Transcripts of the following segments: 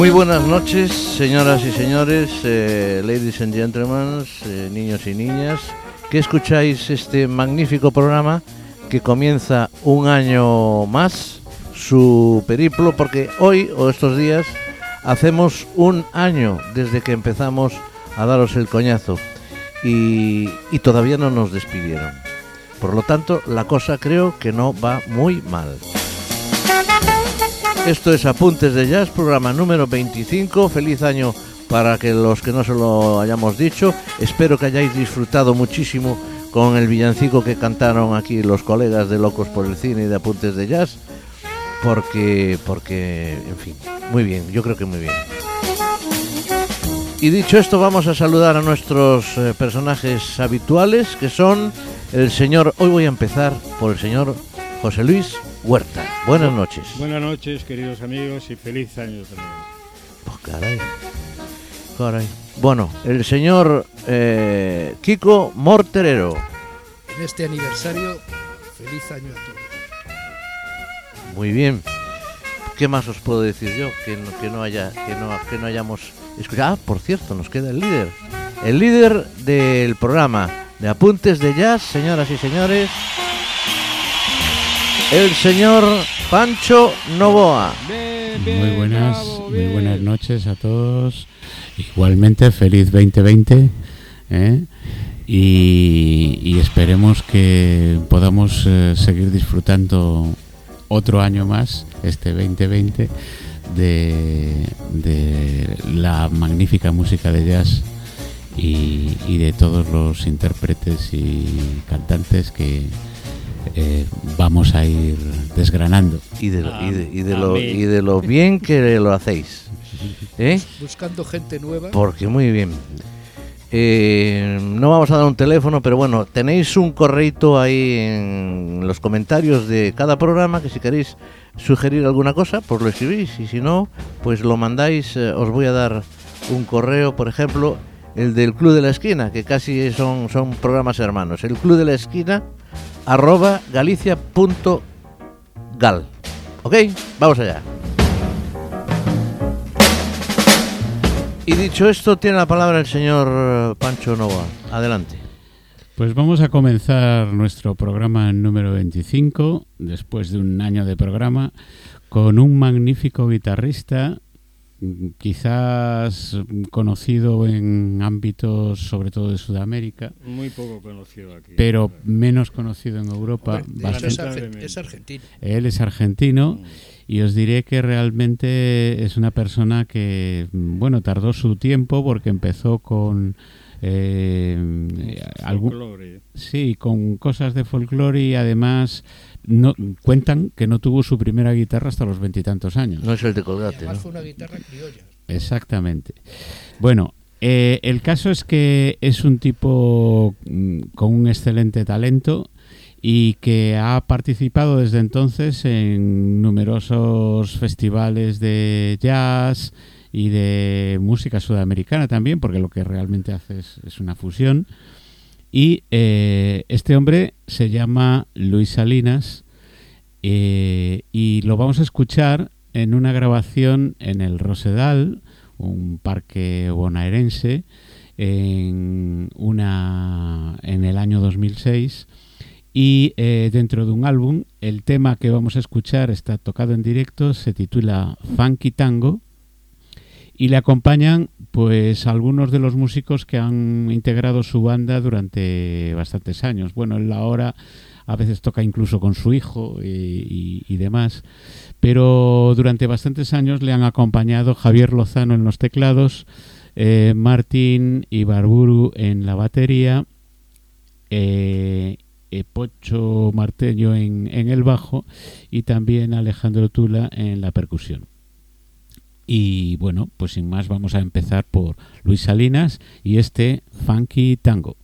Muy buenas noches, señoras y señores, eh, ladies and gentlemen, eh, niños y niñas, que escucháis este magnífico programa que comienza un año más su periplo, porque hoy o estos días hacemos un año desde que empezamos a daros el coñazo y, y todavía no nos despidieron. Por lo tanto, la cosa creo que no va muy mal. Esto es Apuntes de Jazz, programa número 25. Feliz año para que los que no se lo hayamos dicho. Espero que hayáis disfrutado muchísimo con el villancico que cantaron aquí los colegas de Locos por el Cine y de Apuntes de Jazz. Porque, porque, en fin, muy bien, yo creo que muy bien. Y dicho esto, vamos a saludar a nuestros eh, personajes habituales, que son el señor, hoy voy a empezar por el señor José Luis Huerta. Buenas noches. Buenas noches, queridos amigos, y feliz año también. Pues caray. Caray. Bueno, el señor eh, Kiko Morterero. En este aniversario, feliz año a todos. Muy bien. ¿Qué más os puedo decir yo? Que no, que no haya, que no, que no hayamos escuchado. Ah, por cierto, nos queda el líder. El líder del programa de Apuntes de Jazz, señoras y señores. El señor Pancho Novoa. Muy buenas, muy buenas noches a todos. Igualmente, feliz 2020. ¿eh? Y, y esperemos que podamos eh, seguir disfrutando otro año más, este 2020, de, de la magnífica música de jazz y, y de todos los intérpretes y cantantes que eh, vamos a ir desgranando. Y de, lo, y de- y de lo, y de lo bien que lo hacéis. ¿Eh? Buscando gente nueva. Porque muy bien. Eh, no vamos a dar un teléfono, pero bueno, tenéis un correito ahí en los comentarios de cada programa que si queréis sugerir alguna cosa, pues lo escribís y si no, pues lo mandáis. eh, os voy a dar un correo, por ejemplo, el del Club de la Esquina, que casi son, son programas hermanos. El Club de la Esquina, arroba galicia.gal. ¿Ok? Vamos allá. Y dicho esto, tiene la palabra el señor Pancho Nova. Adelante. Pues vamos a comenzar nuestro programa número 25, después de un año de programa, con un magnífico guitarrista, quizás conocido en ámbitos sobre todo de Sudamérica, Muy poco conocido aquí. pero menos conocido en Europa. Bastante. es argentino. Él es argentino Mm. y os diré que realmente es una persona que, bueno, tardó su tiempo porque empezó con... eh, algún, Folclore. Sí, con cosas de folclore y además no, cuentan que no tuvo su primera guitarra hasta los veintitantos años. No es el de Y Colgate, además ¿no? fue una guitarra criolla. Exactamente. Bueno, eh, el caso es que es un tipo mm, con un excelente talento y que ha participado desde entonces en numerosos festivales de jazz y de música sudamericana también, porque lo que realmente hace es, es una fusión. Y eh, este hombre se llama Luis Salinas eh, y lo vamos a escuchar en una grabación en el Rosedal, un parque bonaerense, en, una, en el año 2006. Y eh, dentro de un álbum, el tema que vamos a escuchar está tocado en directo, se titula Funky Tango y le acompañan pues algunos de los músicos que han integrado su banda durante bastantes años. Bueno, él ahora a veces toca incluso con su hijo y, demás, pero durante bastantes años le han acompañado Javier Lozano en los teclados, eh, Martín Ibarburu en la batería, eh, eh, Pocho Marteño en, en el bajo y también Alejandro Tula en la percusión. Y bueno, pues sin más vamos a empezar por Luis Salinas y este Funky Tango.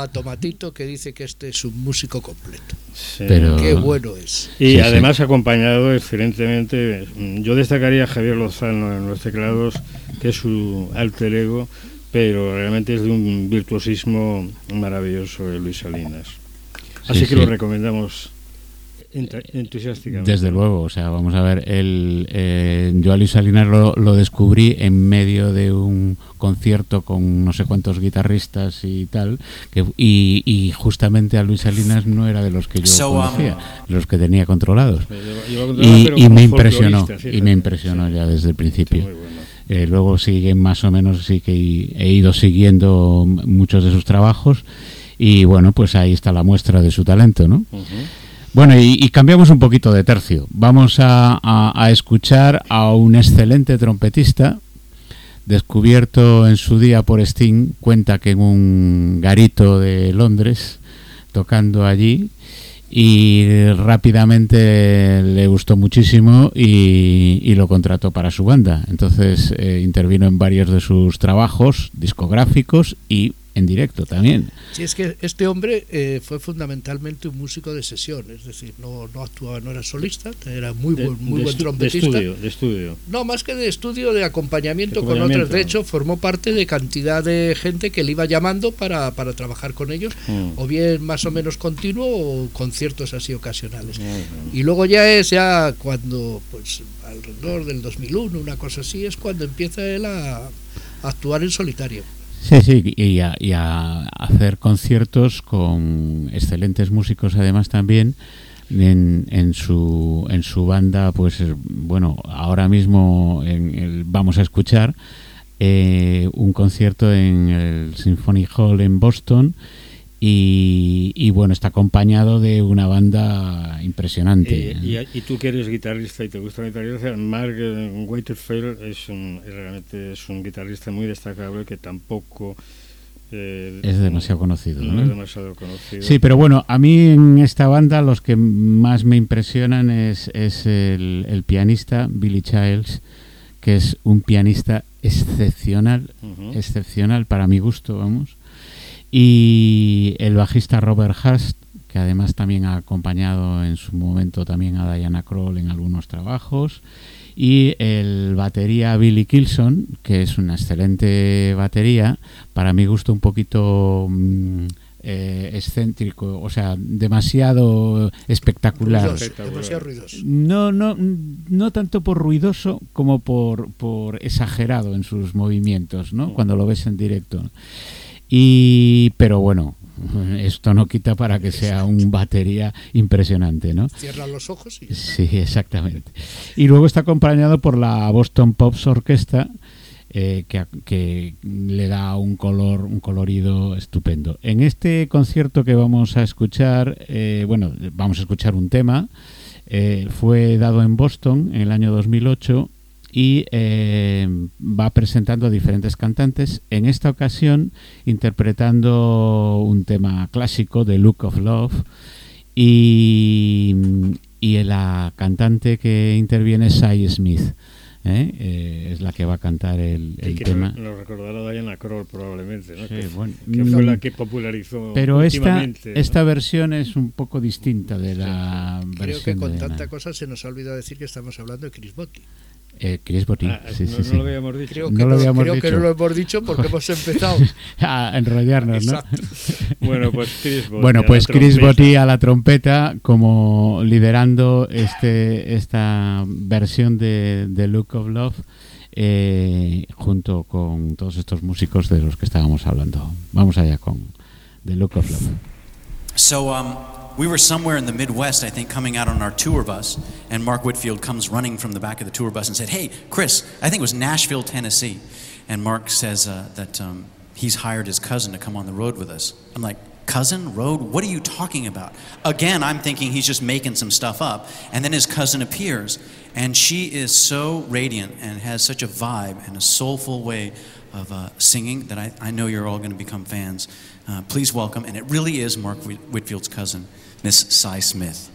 A Tomatito que dice que este es un músico completo. Sí. Pero- Qué bueno es. Y Sí, además acompañado excelentemente, mm, yo destacaría a Javier Lozano en los teclados, que es su alter ego, pero realmente es de un virtuosismo maravilloso de Luis Salinas. Así Sí, que sí. lo recomendamos entusiásticamente. Desde luego, o sea, vamos a ver, el, eh, yo a Luis Salinas lo, lo descubrí en medio de un concierto con no sé cuántos guitarristas y tal, que, y, y justamente a Luis Salinas no era de los que yo So, um, conocía, de los que tenía controlados. Controlado, Y, me impresionó, y me impresionó Sí, ya desde el principio. bueno. Eh, luego sigue más o menos, sí que he ido siguiendo muchos de sus trabajos y bueno, pues ahí está la muestra de su talento, ¿no? Bueno, y, cambiamos un poquito de tercio. Vamos a, escuchar a un excelente trompetista, descubierto en su día por Sting, cuenta que en un garito de Londres, tocando allí, y rápidamente le gustó muchísimo y, y lo contrató para su banda. Entonces eh, intervino en varios de sus trabajos discográficos y en directo también. Sí, es que este hombre eh, fue fundamentalmente un músico de sesión, es decir, no, no actuaba, no era solista, era muy De, buen, muy de buen estu- de trompetista. estudio, de estudio. No, más que de estudio, de acompañamiento, De con otros. De hecho, formó parte de cantidad de gente que le iba llamando para, para trabajar con ellos, Mm. o bien más o menos continuo o conciertos así ocasionales. Y luego ya es ya cuando, pues alrededor del 2001, una cosa así, es cuando empieza él a actuar en solitario. Sí, sí, y a, y a hacer conciertos con excelentes músicos además también en, en su en su banda, pues eh, bueno, ahora mismo en el- vamos a escuchar eh, un concierto en el Symphony Hall en Boston y, y, bueno, está acompañado de una banda impresionante. Y, y- y tú que eres guitarrista y te gusta la guitarrista, Mark eh, Waterfield es un, realmente es un guitarrista muy destacable que tampoco eh, Es demasiado conocido, no ¿no? es demasiado conocido. Sí, pero bueno, a mí en esta banda los que más me impresionan es, es el, el pianista Billy Childs, que es un pianista excepcional, excepcional para mi gusto, vamos. Y el bajista Robert Hurst, que además también ha acompañado en su momento también a Diana Kroll en algunos trabajos. Y el batería Billy Kilson, que es una excelente batería, para mi gusto un poquito mm, eh, excéntrico, o sea, demasiado espectacular. Ruidoso, Espectacular. demasiado ruidoso. No, no, no tanto por ruidoso como por, por exagerado en sus movimientos, ¿no? Cuando lo ves en directo. Y, pero bueno, esto no quita para que sea un batería impresionante, ¿no? Cierra los ojos y Sí, exactamente. Y luego está acompañado por la Boston Pops Orquesta, eh, que, que le da un color, un colorido estupendo. En este concierto que vamos a escuchar, eh, bueno, vamos a escuchar un tema. eh, fue dado en Boston en el año 2008 y eh, va presentando a diferentes cantantes. En esta ocasión interpretando un tema clásico de Look of Love y, y la cantante que interviene es Sai Smith. ¿eh? Eh, es la que va a cantar el, Y el que tema. Lo recordará Diana Kroll probablemente, ¿no? Sí, que, bueno, que fue mm, la que popularizó Pero esta, ¿no? esta versión es un poco distinta de la creo que con de tanta Diana. cosa se nos ha olvidado decir que estamos hablando de Chris Botti. Eh, Chris Botti, Ah, sí, no, sí, no sí. lo habíamos dicho. Creo No que, lo no, habíamos creo que dicho. no lo hemos dicho porque hemos empezado. a enrollarnos, ¿no? Bueno, pues Chris Botti. Bueno, a la pues Chris. Botti a la trompeta como liderando este esta versión de, de Look of Love eh, junto con todos estos músicos de los que estábamos hablando. Vamos allá con The Look of Love. So um, we were somewhere in the Midwest, I think, coming out on our tour bus, and Mark Whitfield comes running from the back of the tour bus and said, "Hey, Chris, I think it was Nashville, Tennessee," and Mark says uh, that um, he's hired his cousin to come on the road with us. I'm like. Cousin, road, what are you talking about? Again, I'm thinking he's just making some stuff up. And then his cousin appears, and she is so radiant and has such a vibe and a soulful way of uh, singing that I, I know you're all going to become fans. Uh, please welcome, and it really is Mark Whitfield's cousin, Miss Cy Smith.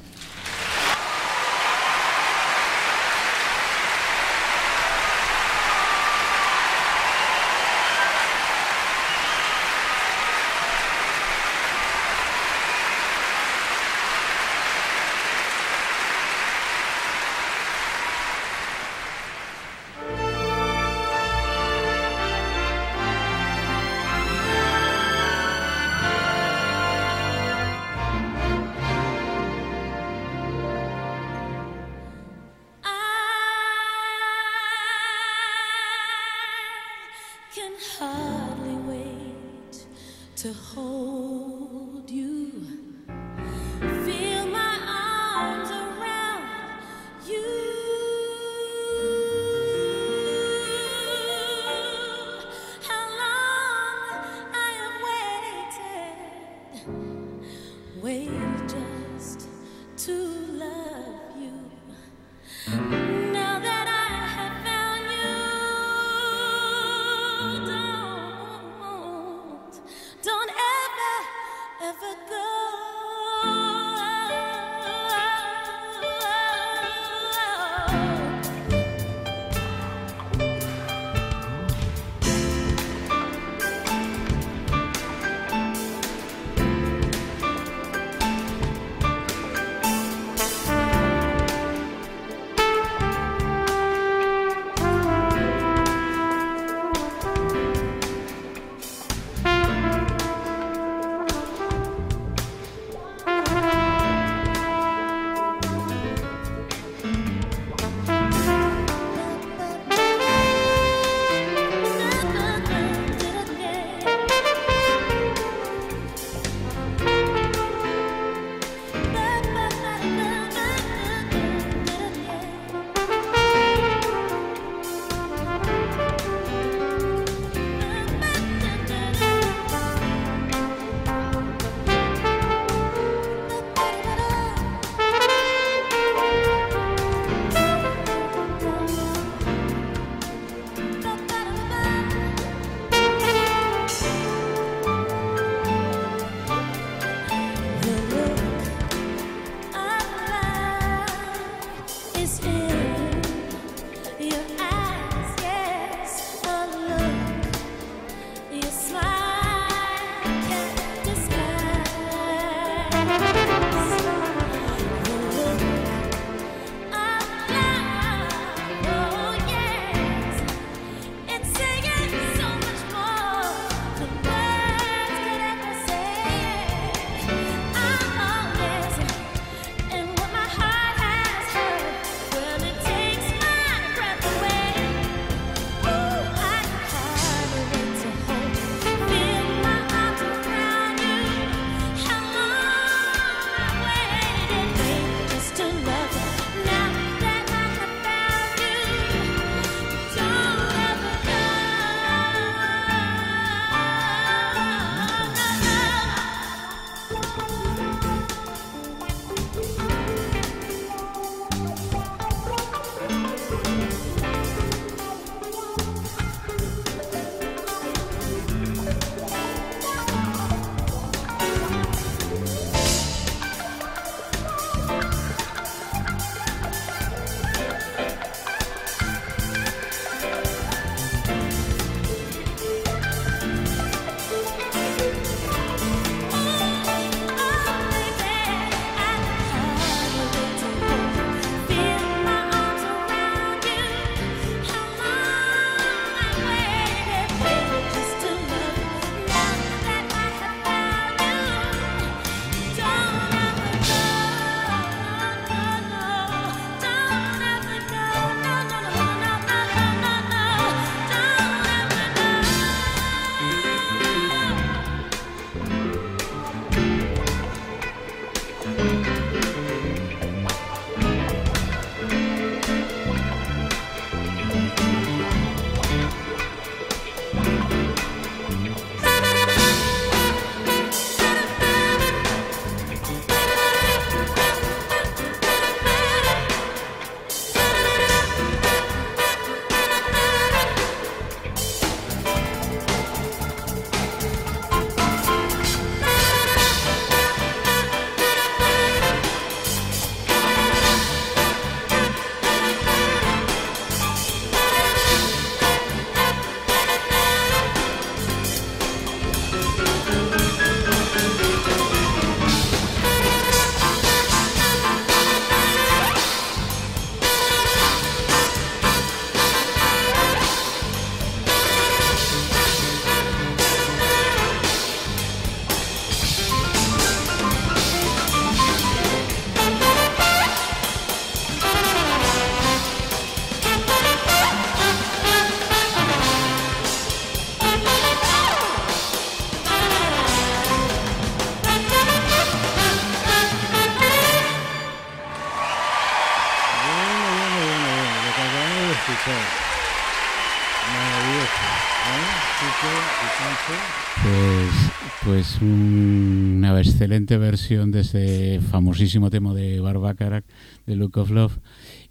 Excelente versión de ese famosísimo tema de Barbacarac, de Look of Love.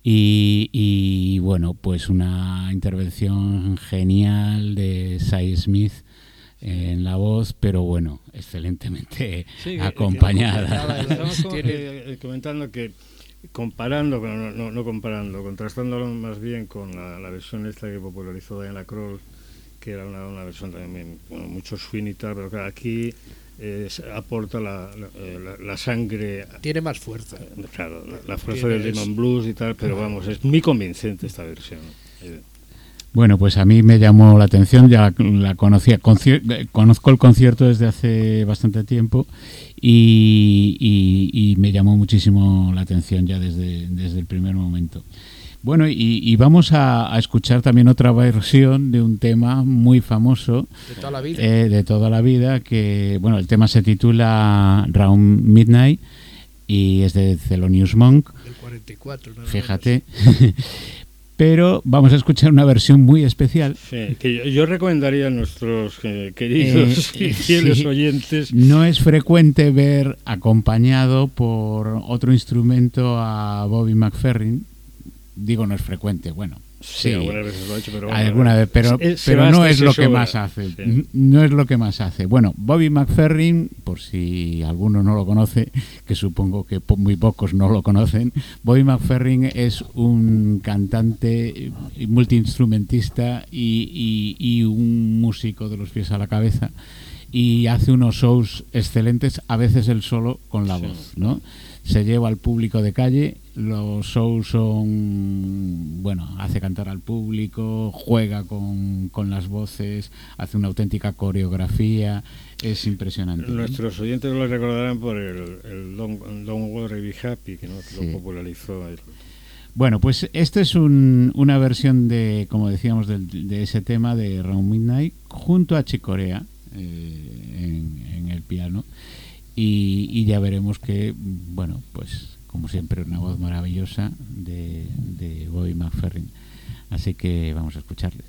Y, y, bueno, pues una intervención genial de Cy Smith en la voz, pero bueno, excelentemente Sí, que- acompañada. Estamos co- eh, comentando que comparando, no, no, no comparando, contrastándolo más bien con la, la versión esta que popularizó Diana Kroll, que era una, una versión también con mucho swing y tal, pero claro, aquí eh, aporta la, la, la- la sangre, Tiene más fuerza. claro, la, la fuerza del Demon Blues y tal, pero vamos, es muy convincente esta versión. Eh, Bueno, pues a mí me llamó la atención, ya la conocía, eh, conozco el concierto desde hace bastante tiempo y, y- y me llamó muchísimo la atención ya desde, desde el primer momento. Bueno, y, y vamos a, a escuchar también otra versión de un tema muy famoso De toda la vida. eh, de toda la vida, que bueno, el tema se titula Round Midnight y es de Thelonious Monk. del 44. nada Fíjate. Pero vamos a escuchar una versión muy especial. sí, que yo, yo recomendaría a nuestros eh, queridos Eh, y fieles sí. oyentes No es frecuente ver acompañado por otro instrumento a Bobby McFerrin. Digo, no es frecuente, bueno. Sí, Sí, algunas veces lo ha hecho, pero bueno, alguna vez, pero, es- se pero no es lo que sobra. más hace. Sí. No es lo que más hace. Bueno, Bobby McFerrin, por si alguno no lo conoce, que supongo que muy pocos no lo conocen, Bobby McFerrin es un cantante eh, multiinstrumentista y, y- y un músico de los pies a la cabeza y hace unos shows excelentes, a veces él solo con la Sí. voz, ¿no? Se lleva al público de calle, los shows son, bueno, hace cantar al público, juega con, con las voces, hace una auténtica coreografía, es impresionante. Nuestros oyentes lo recordarán por el, el Don't, Don't Worry Be Happy, que, ¿no? que Sí. lo popularizó. él. Bueno, pues esta es un- una versión de, como decíamos, del- de, ese tema de Round Midnight junto a Chicorea eh, en, en el piano. Y, y ya veremos que, bueno, pues como siempre, una voz maravillosa de, de Bobby McFerrin. Así que vamos a escucharle.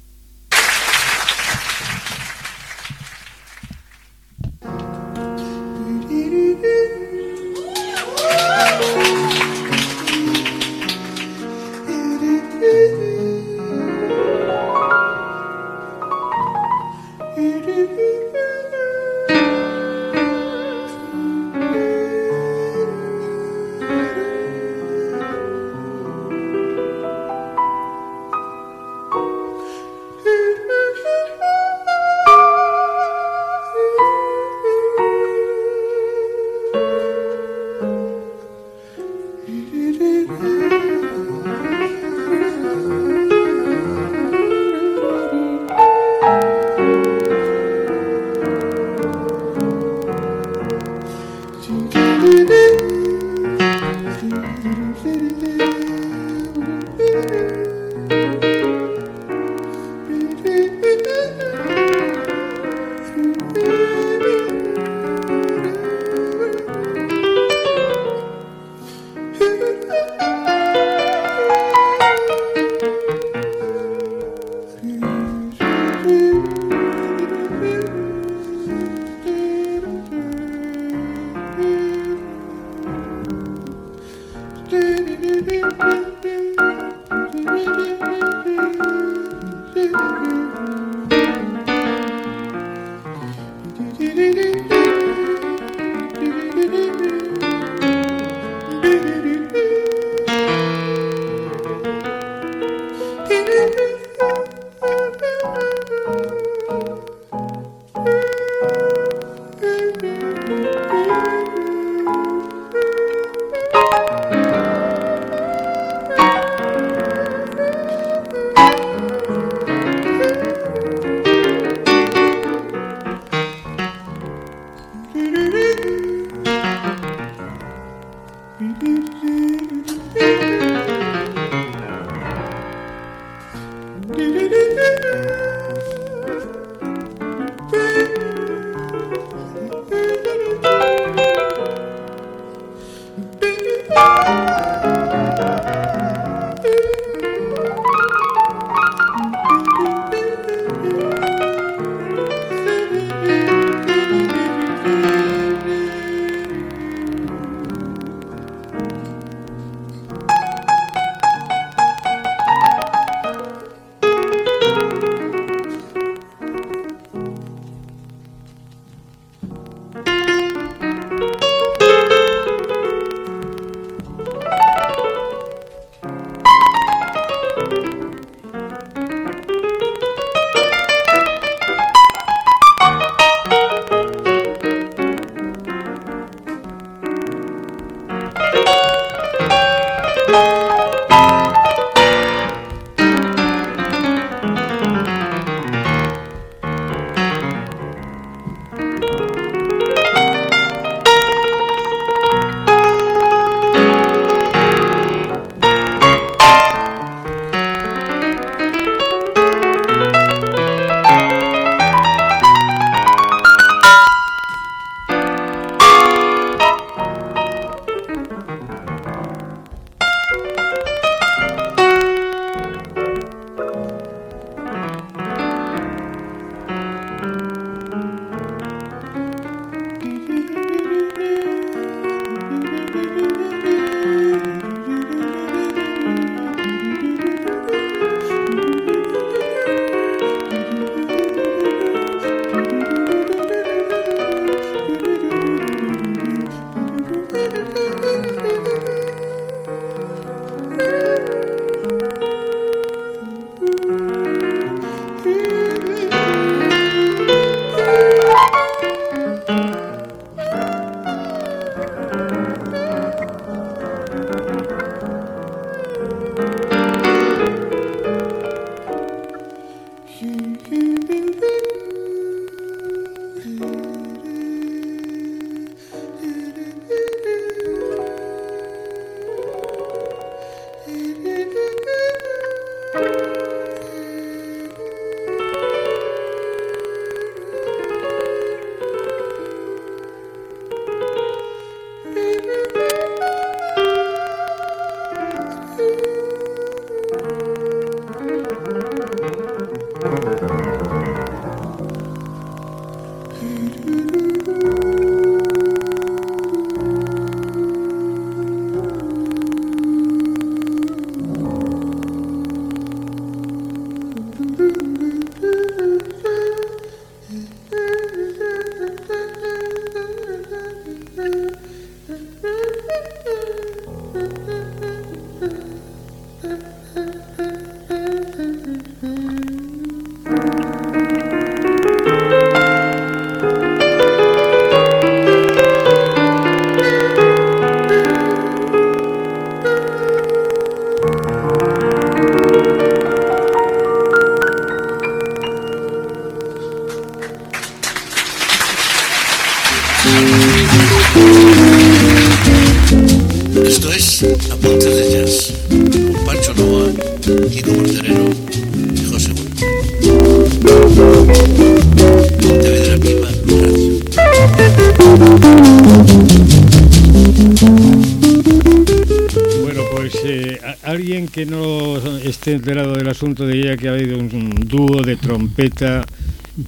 Asunto diría que ha habido un, un dúo de trompeta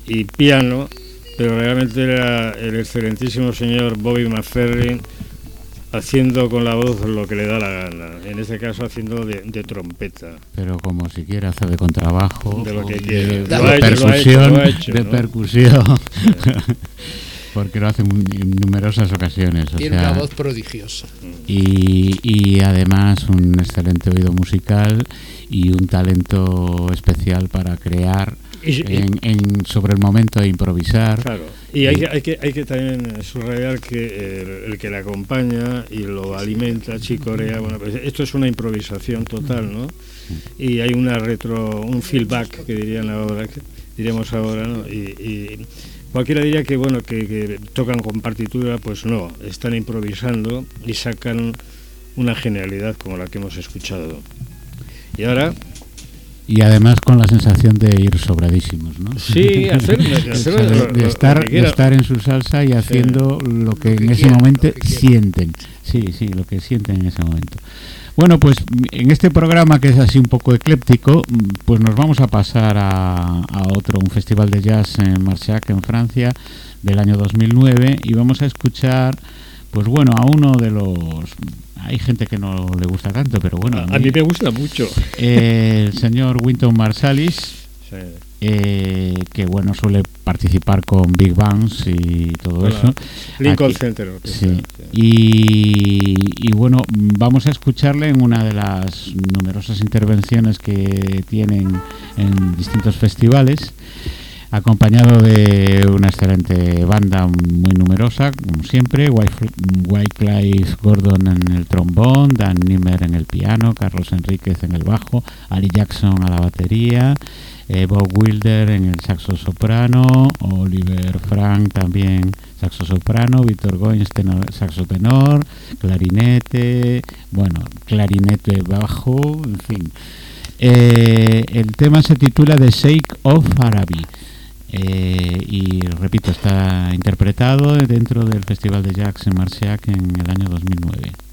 y piano, pero realmente era el excelentísimo señor Bobby McFerrin haciendo con la voz lo que le da la gana, en este caso haciendo de, de trompeta. Pero como si quiere hacer de contrabajo, De lo que quiere. de, de percusión, de percusión, porque lo hace en numerosas ocasiones. o Tiene sea, una voz prodigiosa. y, y además un excelente oído musical y un talento especial para crear Y- y- en, en- sobre el momento e improvisar. Claro. Y hay, que- hay, que, hay que también subrayar que el, el que le acompaña y lo alimenta, chicorea, bueno, pues esto es una improvisación total, ¿no? Y hay una retro, un feedback que dirían ahora, que diríamos ahora, ¿no? Y, y cualquiera diría que, bueno, que, que tocan con partitura, pues no, están improvisando y sacan una genialidad como la que hemos escuchado. Y ahora, Y además con la sensación de ir sobradísimos, ¿no? Sí, hacer- de hacer de, lo- de lo- estar, de estar en su salsa y haciendo lo que Lo que en ese momento sienten. Sí, sí, lo que sienten en ese momento. Bueno, pues en este programa que es así un poco ecléptico, pues nos vamos a pasar a, a otro, un festival de jazz en Marciac, en Francia, del año 2009, y vamos a escuchar, pues bueno, a uno de los... Hay gente que no le gusta tanto, pero bueno, a mí me gusta mucho. eh, el señor Winton Marsalis, Sí. Eh, que bueno suele participar con Big Bands y todo Hola. eso. Lincoln Aquí- Center. Sí. Y, y bueno, vamos a escucharle en una de las numerosas intervenciones que tienen en distintos festivales, acompañado de una excelente banda muy numerosa, como siempre, Wycliffe Gordon en el trombón, Dan Nimmer en el piano, Carlos Enríquez en el bajo, Ali Jackson a la batería, eh, Bob Wilder en el saxo soprano, Oliver Frank también saxo soprano, Víctor Goins saxo tenor, clarinete, bueno, clarinete bajo, en fin. Eh, el tema se titula The Shake of Arabi. Eh, y repito, está interpretado dentro del Festival de Jazz en Marciac en el año 2009.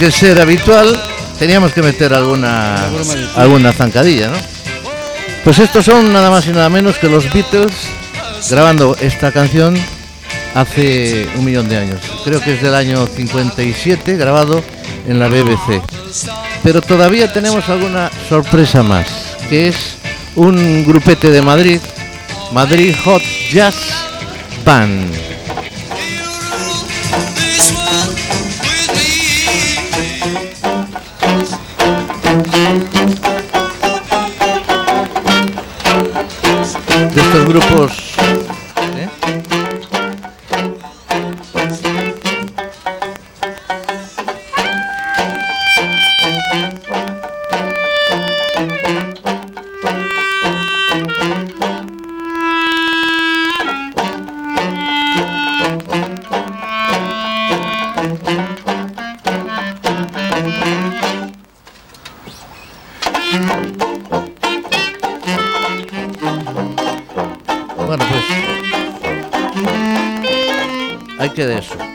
Que ser habitual, teníamos que meter alguna alguna zancadilla, ¿no? Pues estos son nada más y nada menos que los Beatles grabando esta canción hace un millón de años. Creo que es del año 57, grabado en la BBC. Pero todavía tenemos alguna sorpresa más, que es un grupete de Madrid, Madrid Hot Jazz Band.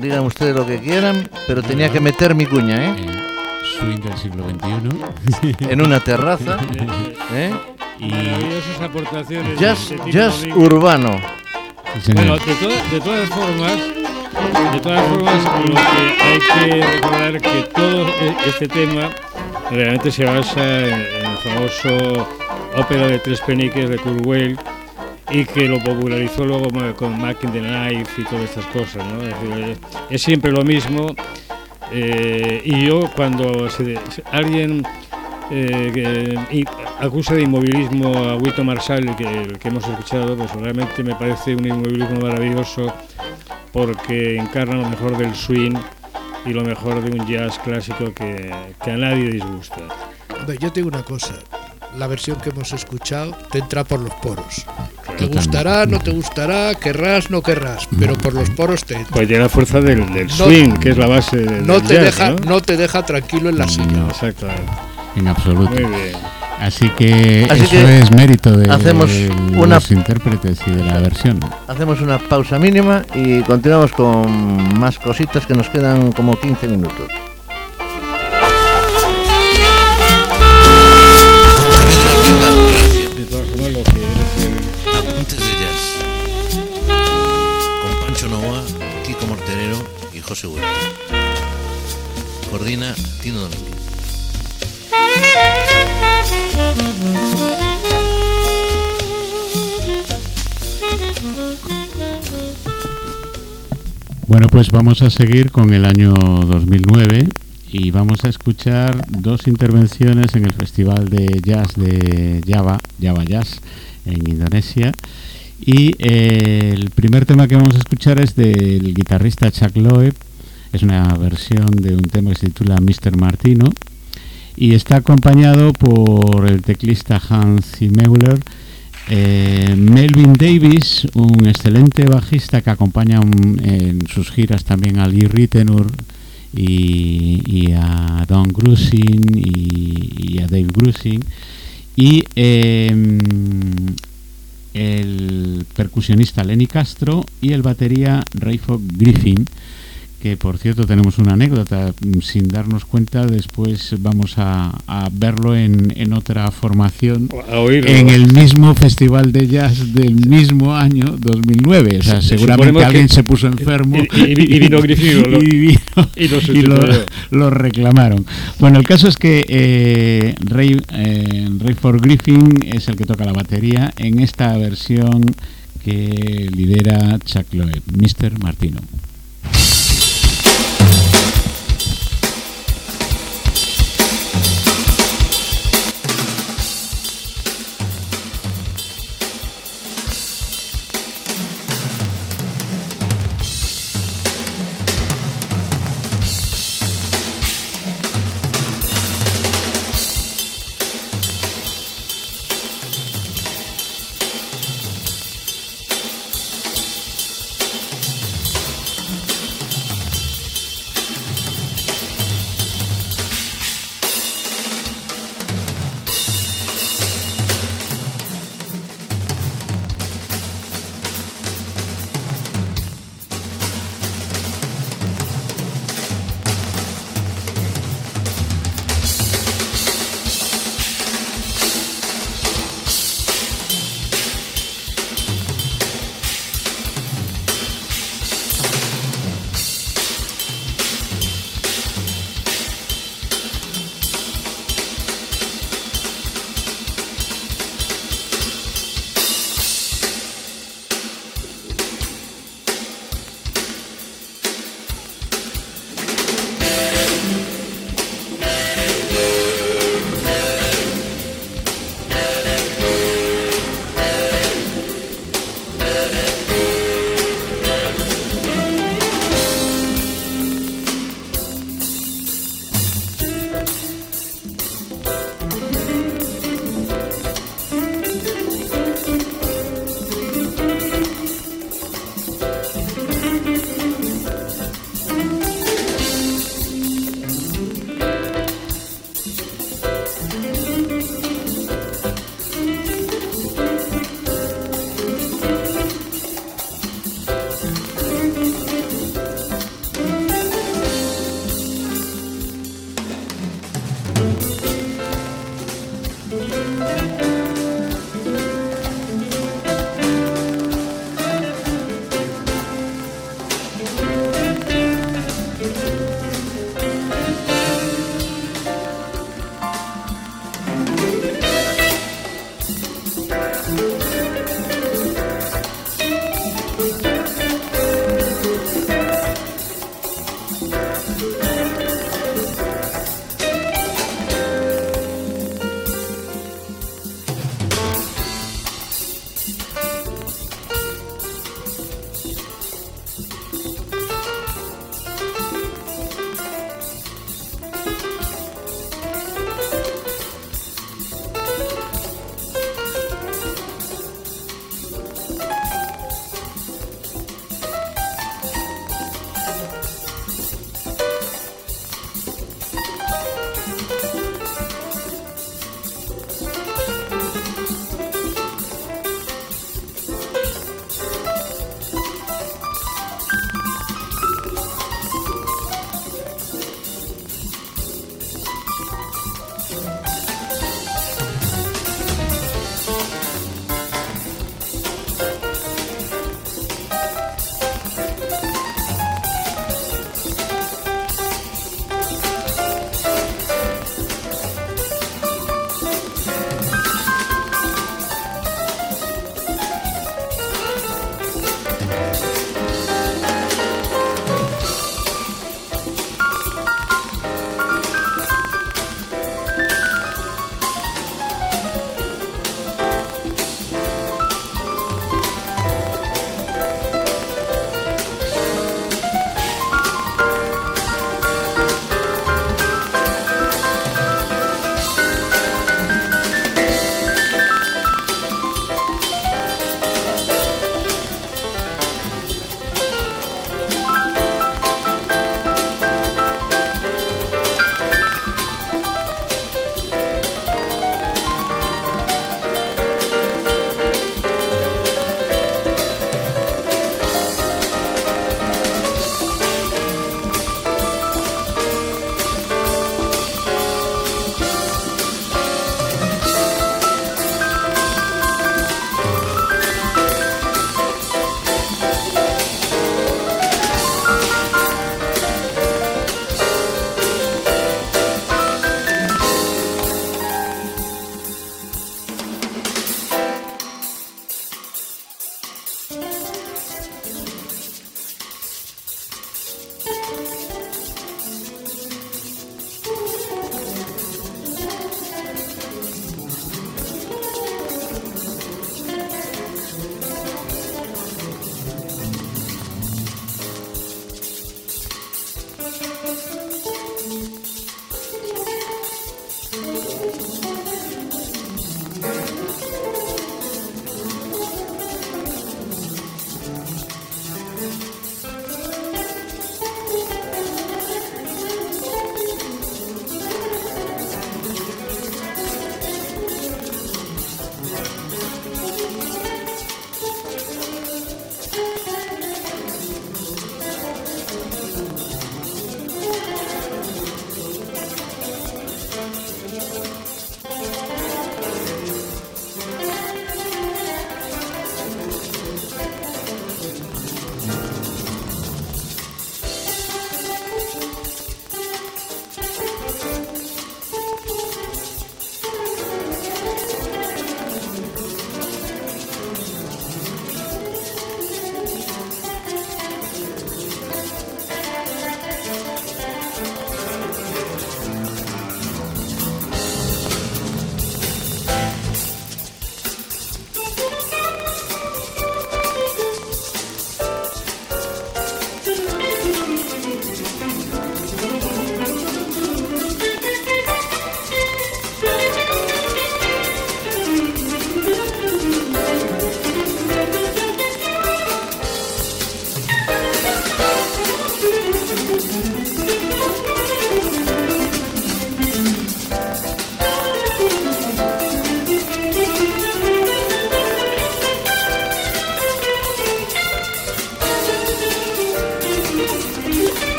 Digan ustedes lo que quieran, pero tenía que meter mi cuña, ¿eh? Eh, swing del siglo XXI. En una terraza. ¿eh? y aportaciones. de Jazz, este jazz urbano. sí. Bueno, de, toda- de todas formas, de todas formas, lo que hay que recordar que todo e- este tema realmente se basa en, en el famoso ópera de tres peniques de Kurt Weill y que lo popularizó luego con Mac in the Knife y todas estas cosas, ¿no? Es, decir, es- siempre lo mismo eh, y yo cuando se alguien eh, i- acusa de inmovilismo a Wito Marshall, que, que hemos escuchado, pues realmente me parece un inmovilismo maravilloso porque encarna lo mejor del swing y lo mejor de un jazz clásico que, que a nadie disgusta. Hombre, yo te digo una cosa. La versión que hemos escuchado te entra por los poros. Te gustará, no te gustará, querrás, no querrás, pero por los poros te entra. Pues tiene la fuerza del, del swing, que es la base del, No del te jazz, deja, ¿no? no te deja tranquilo en la silla. No, Exactamente. en absoluto. Muy bien. Así que Así eso que es mérito de hacemos una- los intérpretes y de la versión. Hacemos una pausa mínima y continuamos con más cositas que nos quedan como 15 minutos. Coordina Tino Domínguez. Bueno, pues vamos a seguir con el año 2009 y vamos a escuchar dos intervenciones en el Festival de Jazz de Java, Java Jazz, en Indonesia. Y eh, el primer tema que vamos a escuchar es del guitarrista Chuck Loeb. Es una versión de un tema que se titula Mr. Martino. Y está acompañado por el teclista Hans Zimmeuler, eh, Melvin Davis, un excelente bajista que acompaña en sus giras también a Lee Ritenour y, a Don Grusin y, y a Dave Grusin. Y em, el percusionista Lenny Castro y el batería Rayford Griffin, que por cierto tenemos una anécdota, mm, sin darnos cuenta después vamos a, a verlo en, en otra formación en el mismo festival de jazz del mismo año 2009. O sea, seguramente alguien se puso enfermo y- y- y vino Griffin, lo- y lo reclamaron. Bueno, el caso es que eh, Ray, eh, Rayford Griffin es el que toca la batería en esta versión que lidera Chuck Loeb, Mr. Martino.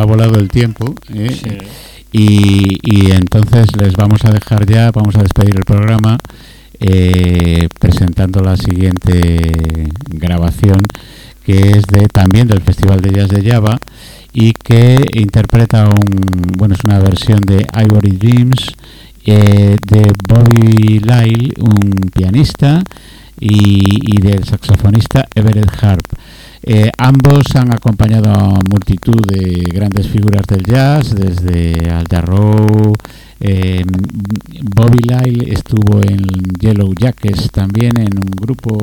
Ha volado el tiempo. ¿eh? Sí. Y, y entonces les vamos a dejar ya, vamos a despedir el programa eh, presentando la siguiente grabación que es de también del Festival de Jazz de Java y que interpreta un bueno es una versión de Ivory Dreams eh, de Bobby Lyle, un pianista y, y del saxofonista Everett Harp. Eh, ambos han acompañado a multitud de grandes figuras del jazz, desde Al eh, Bobby Lyle estuvo en Yellow Jackets también, en un grupo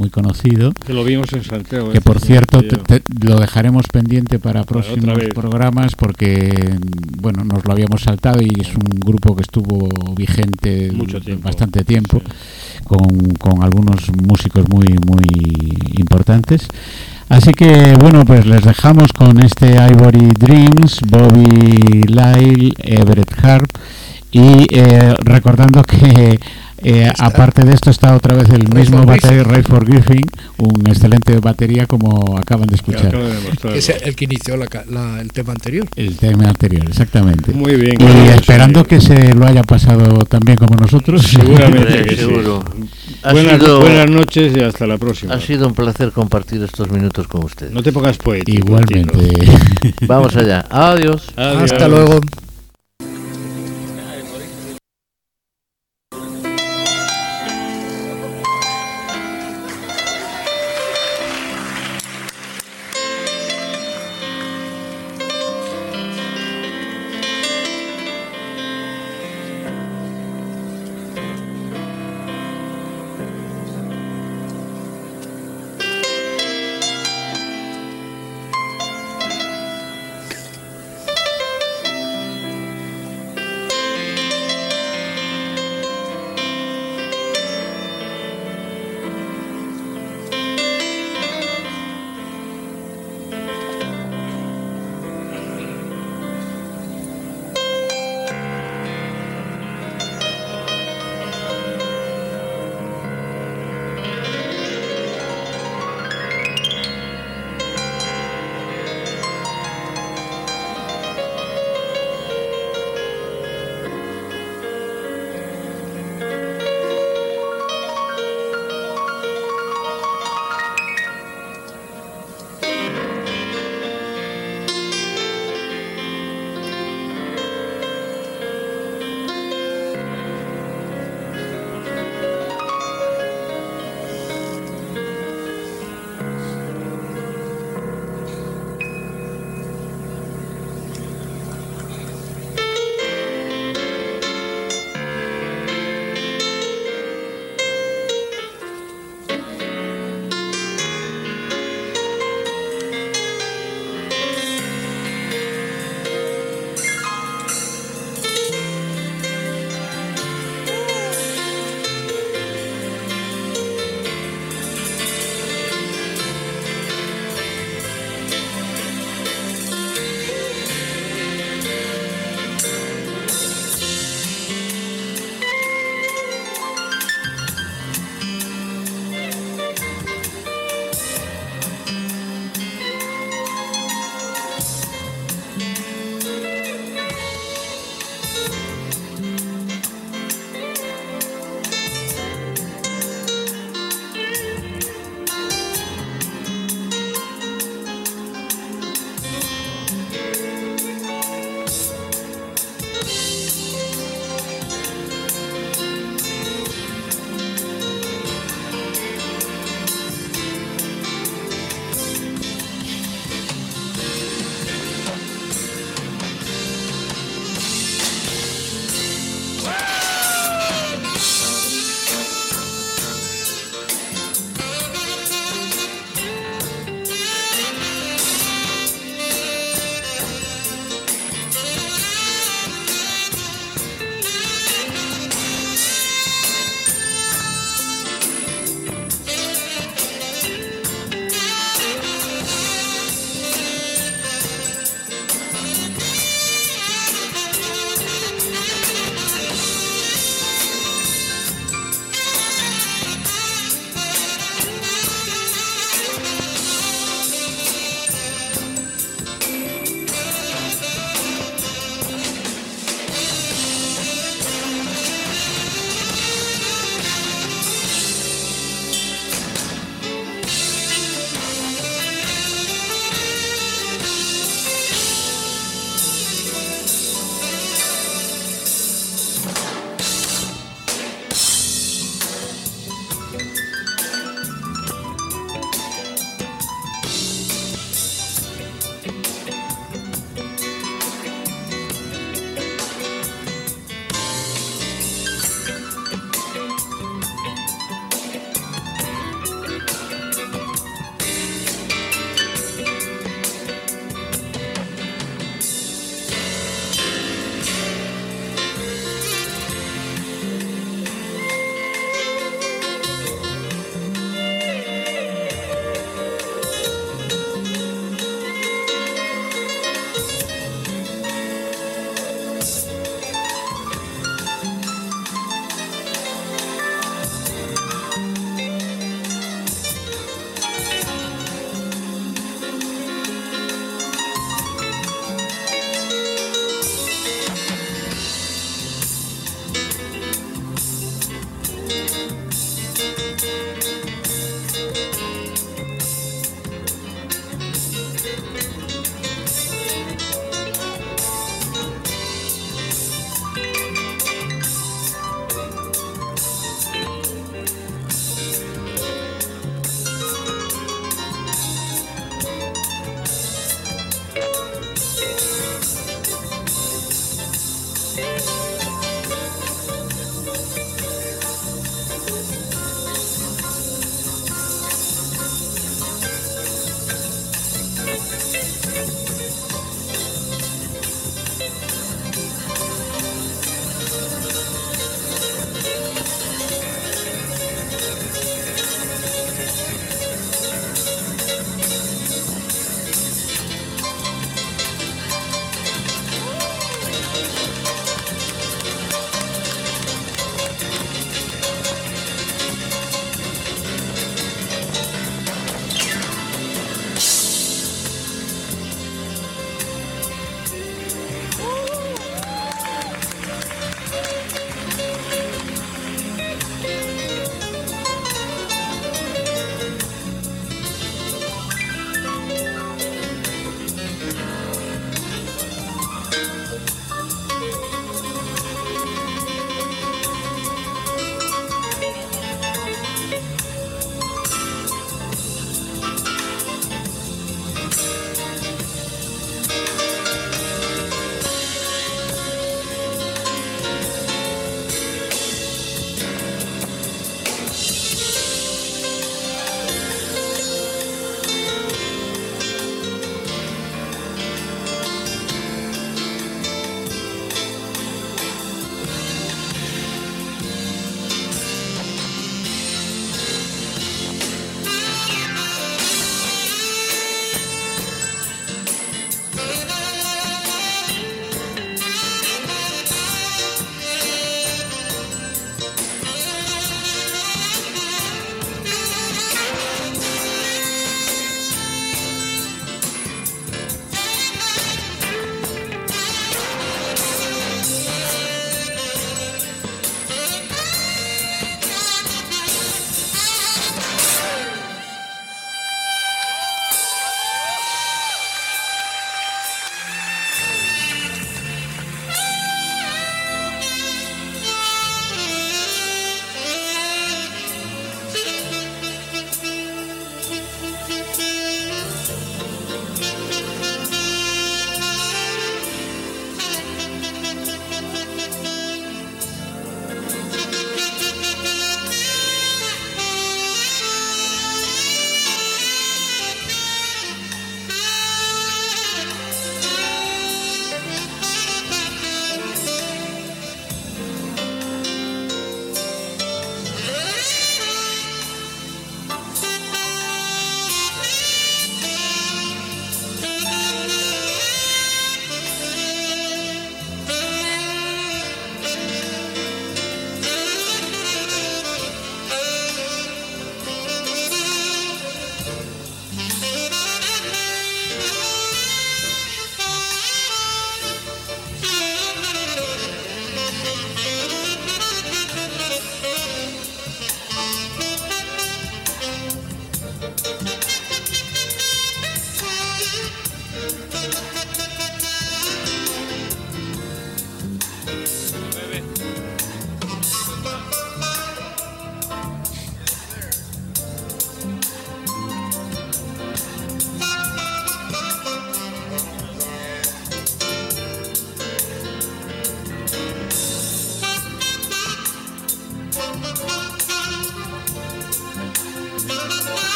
muy conocido. Que lo vimos en Santiago. Que por ese cierto te- te- lo dejaremos pendiente para próximos programas porque bueno nos lo habíamos saltado y es un grupo que estuvo vigente Mucho tiempo. bastante tiempo Sí. con, con algunos músicos muy muy importantes. Así que bueno pues les dejamos con este Ivory Dreams, Bobby Lyle, Everett Harp y eh, recordando que eh, aparte de esto está otra vez el Rayford mismo batería Rayford Griffin, un excelente batería como acaban de escuchar. de es el que inició la la- el tema anterior. El tema anterior, exactamente. Muy bien. y gracias, esperando amigo. que se lo haya pasado tan bien como nosotros. Seguramente Sí, que sí. seguro. Buenas, sido, buenas noches y hasta la próxima. ha sido un placer compartir estos minutos con usted. No te pongas poético. Igualmente. Vamos allá. Adiós. Adiós. Hasta luego.